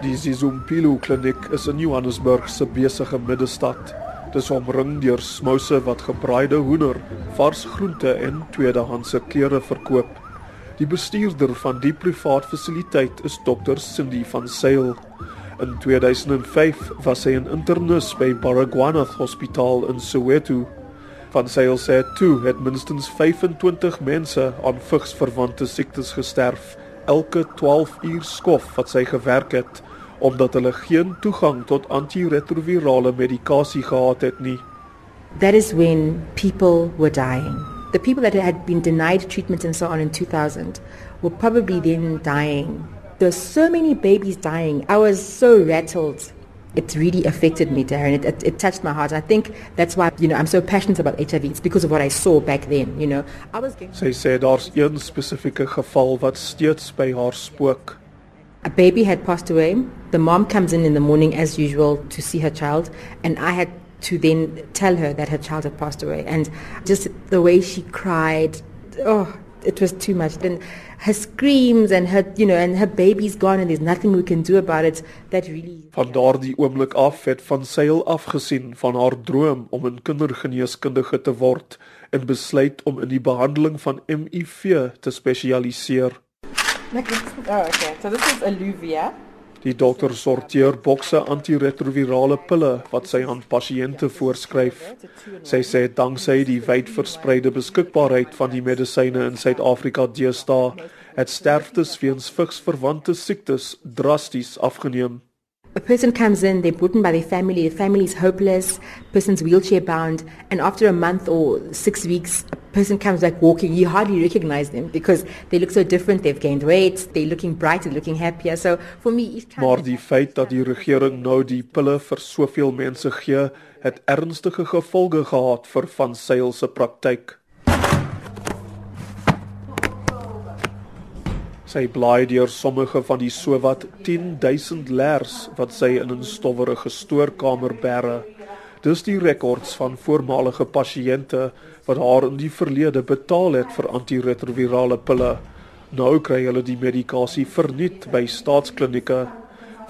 Die Zizumpilo kliniek is in Johannesburg se besige middestad. Dit is omring deur smouse wat gebraaide hoender, vars groente en tweedehandse klere verkoop. Die bestuurder van die privaat fasiliteit is Dr. Cindy van Sail. In 2005 was sy 'n internis by Baragwanath Hospitaal in Soweto. Van Sail sê toe het minstens 25 mense aan vigsverwante siektes gesterf elke 12 uur skof wat sy gewerk het omdat hulle geen toegang tot antiretrovirale medikasie gehad het nie. That is when people were dying. The people that had been denied treatment and so on in 2000 were probably then dying. There's so many babies dying. I was so rattled. It really affected me, Darren. It, it, it touched my heart. I think that's why, you know, I'm so passionate about HIV. It's because of what I saw back then, you know. I was getting... Sy sê daar's een spesifieke geval wat steeds by haar spook. A baby had passed away. The mom comes in in the morning as usual to see her child, and I had to then tell her that her child had passed away. And just the way she cried, oh, it was too much. Then her screams and her, you know, and her baby's gone and there's nothing we can do about it. That really. Van daardie oomblik af het van Sail afgesien van haar droom om 'n kindergeneeskundige te word en besluit om in die behandeling van HIV te spesialiseer. Oh, okay. So this is Alluvia. Die dokter sorteer bokse antiretrovirale pille wat sy aan pasiënte voorskryf. Sy sê danksy die wydverspreide beskikbaarheid van die medisyne in Suid-Afrika deesdae, het sterftes weens vigsverwante siektes drasties afgeneem. A person comes in, they're beaten by their family, the family is hopeless, person's wheelchair bound, and after a month or six weeks, a person comes back walking, you hardly recognize them because they look so different, they've gained weight, they're looking brighter, looking happier. So for me, each time... Maar die feit dat die regering nou die pille vir soveel mense gee, het ernstige gevolge gehad vir Van Sail se praktyk. Sy blaai deur sommige van die sowat 10000 lers wat sy in 'n stowwerige stoorkamer bære. Dis die rekords van voormalige pasiënte wat haar in die verlede betaal het vir antiretrovirale pille. Nou kry hulle die medikasie verniet by staatsklinieke.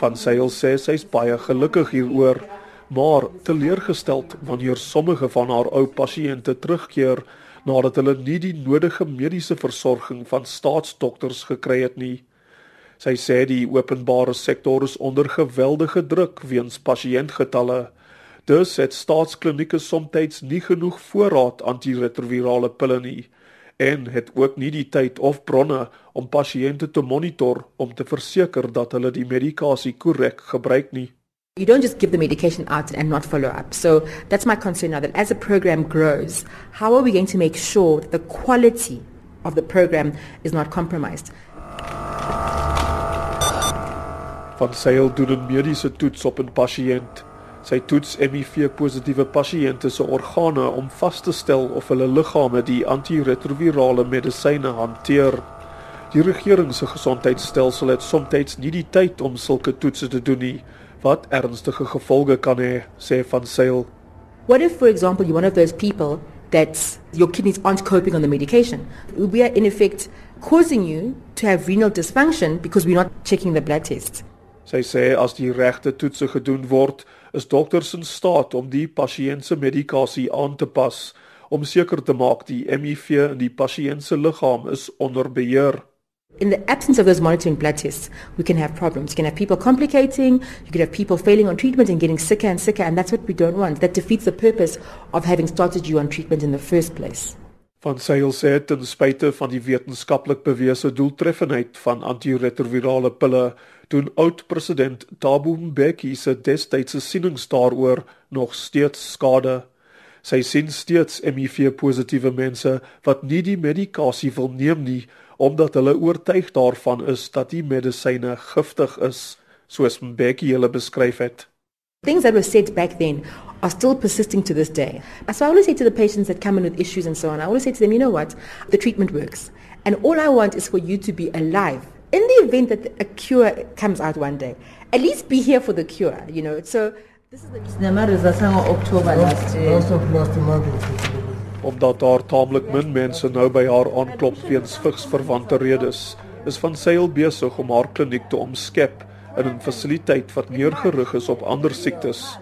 Van Sail sê sy's baie gelukkig hieroor, maar teleurgesteld wanneer sommige van haar ou pasiënte terugkeer nadat hulle nie die nodige mediese versorging van staatsdokters gekry het nie. Sy sê die openbare sektor is onder geweldige druk weens pasiëntgetalle. Dus het staatsklinieke soms nie genoeg voorraad antiretrovirale pille nie en het ook nie die tyd of bronne om pasiënte te monitor om te verseker dat hulle die medikasie korrek gebruik nie. You don't just give the medication out and not follow up. So that's my concern now that as the program grows, how are we going to make sure that the quality of the program is not compromised? Van Sail doen 'n mediese toets op 'n pasiënt. Sy toets HIV-positiewe pasiënte se organe om vas te stel of hulle liggame die antiretrovirale medisyne hanteer. Die regering se gesondheidstelsel het soms nie die tyd om sulke toetse te doen nie wat ernstige gevolge kan hê, sê van Sail. What if for example you're one of those people that your kidneys aren't coping on the medication? We are in effect causing you to have renal dysfunction because we're not checking the blood test. Sy sê as die regte toetse gedoen word, is dokters in staat om die pasiënt se medikasie aan te pas om seker te maak die HIV in die pasiënt se liggaam is onder beheer. In the absence of those monitoring blood tests, we can have problems. You can have people complicating, you can have people failing on treatment and getting sicker and sicker, and that's what we don't want. That defeats the purpose of having started you on treatment in the first place. Van Sail sê ten spyte van die wetenskaplik bewese doeltreffendheid van antiretrovirale pille, doen oud-president Thabo Mbeki se destydse sienings daaroor nog steeds skade. Sy sien steeds HIV-positiewe mense wat nie die medikasie wil neem nie omdat hulle oortuig daarvan is dat die medisyne giftig is, soos Mbeki hulle beskryf het. Things that were said back then are still persisting to this day. So I always say to the patients that come in with issues and so on, I always say to them, you know what, the treatment works. And all I want is for you to be alive. In the event that a cure comes out one day, at least be here for the cure, you know. So this is the... October last year. Last of last omdat daar taamlik min mense nou by haar aanklop weens vigsverwante redes, is van Sail besig om haar kliniek te omskep in 'n fasiliteit wat meer gerig is op ander siektes.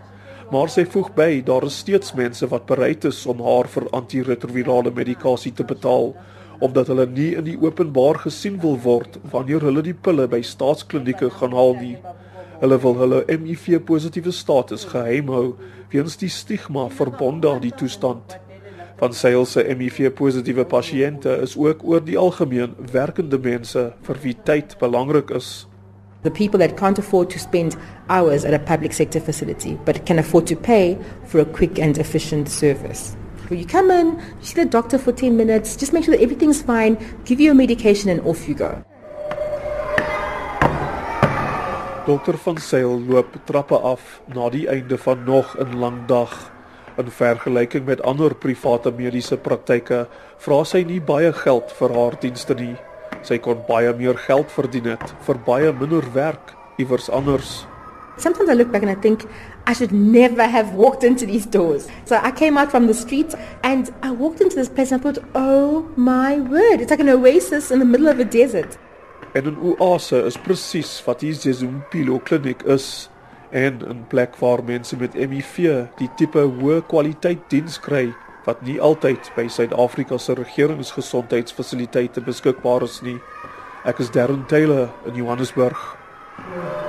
Maar sy voeg by daar is steeds mense wat bereid is om haar vir antiretrovirale medikasie te betaal omdat hulle nie in die openbaar gesien wil word wanneer hulle die pille by staatsklinieke gaan haal nie. Hulle wil hulle HIV positiewe status geheim hou weens die stigma verbonde aan die toestand. Van Sail se HIV positiewe pasiënte is ook oor die algemeen werkende mense vir wie tyd belangrik is. The people that can't afford to spend hours at a public sector facility but can afford to pay for a quick and efficient service. You come in, you see the doctor for 10 minutes, just make sure that everything's fine, give you your medication and off you go. Dokter van Sail loop trappe af na die einde van nog 'n lang dag. In vergelyking met ander private mediese praktyke, vra sy nie baie geld vir haar dienste nie. Sy kon baie meer geld verdien het vir baie minder werk iewers anders. Sometimes I look back and I think I should never have walked into these doors. So I came out from the street and I walked into this place and I thought, oh my word, it's like an oasis in the middle of a desert. En 'n oase is presies wat hier Zezumpilo kliniek is en 'n plek waar mense met HIV die tipe hoë kwaliteit diens kry wat nie altyd by Suid-Afrika se regeringsgesondheidsfasiliteite beskikbaar is nie. Ek is Darren Taylor in Johannesburg. Ja.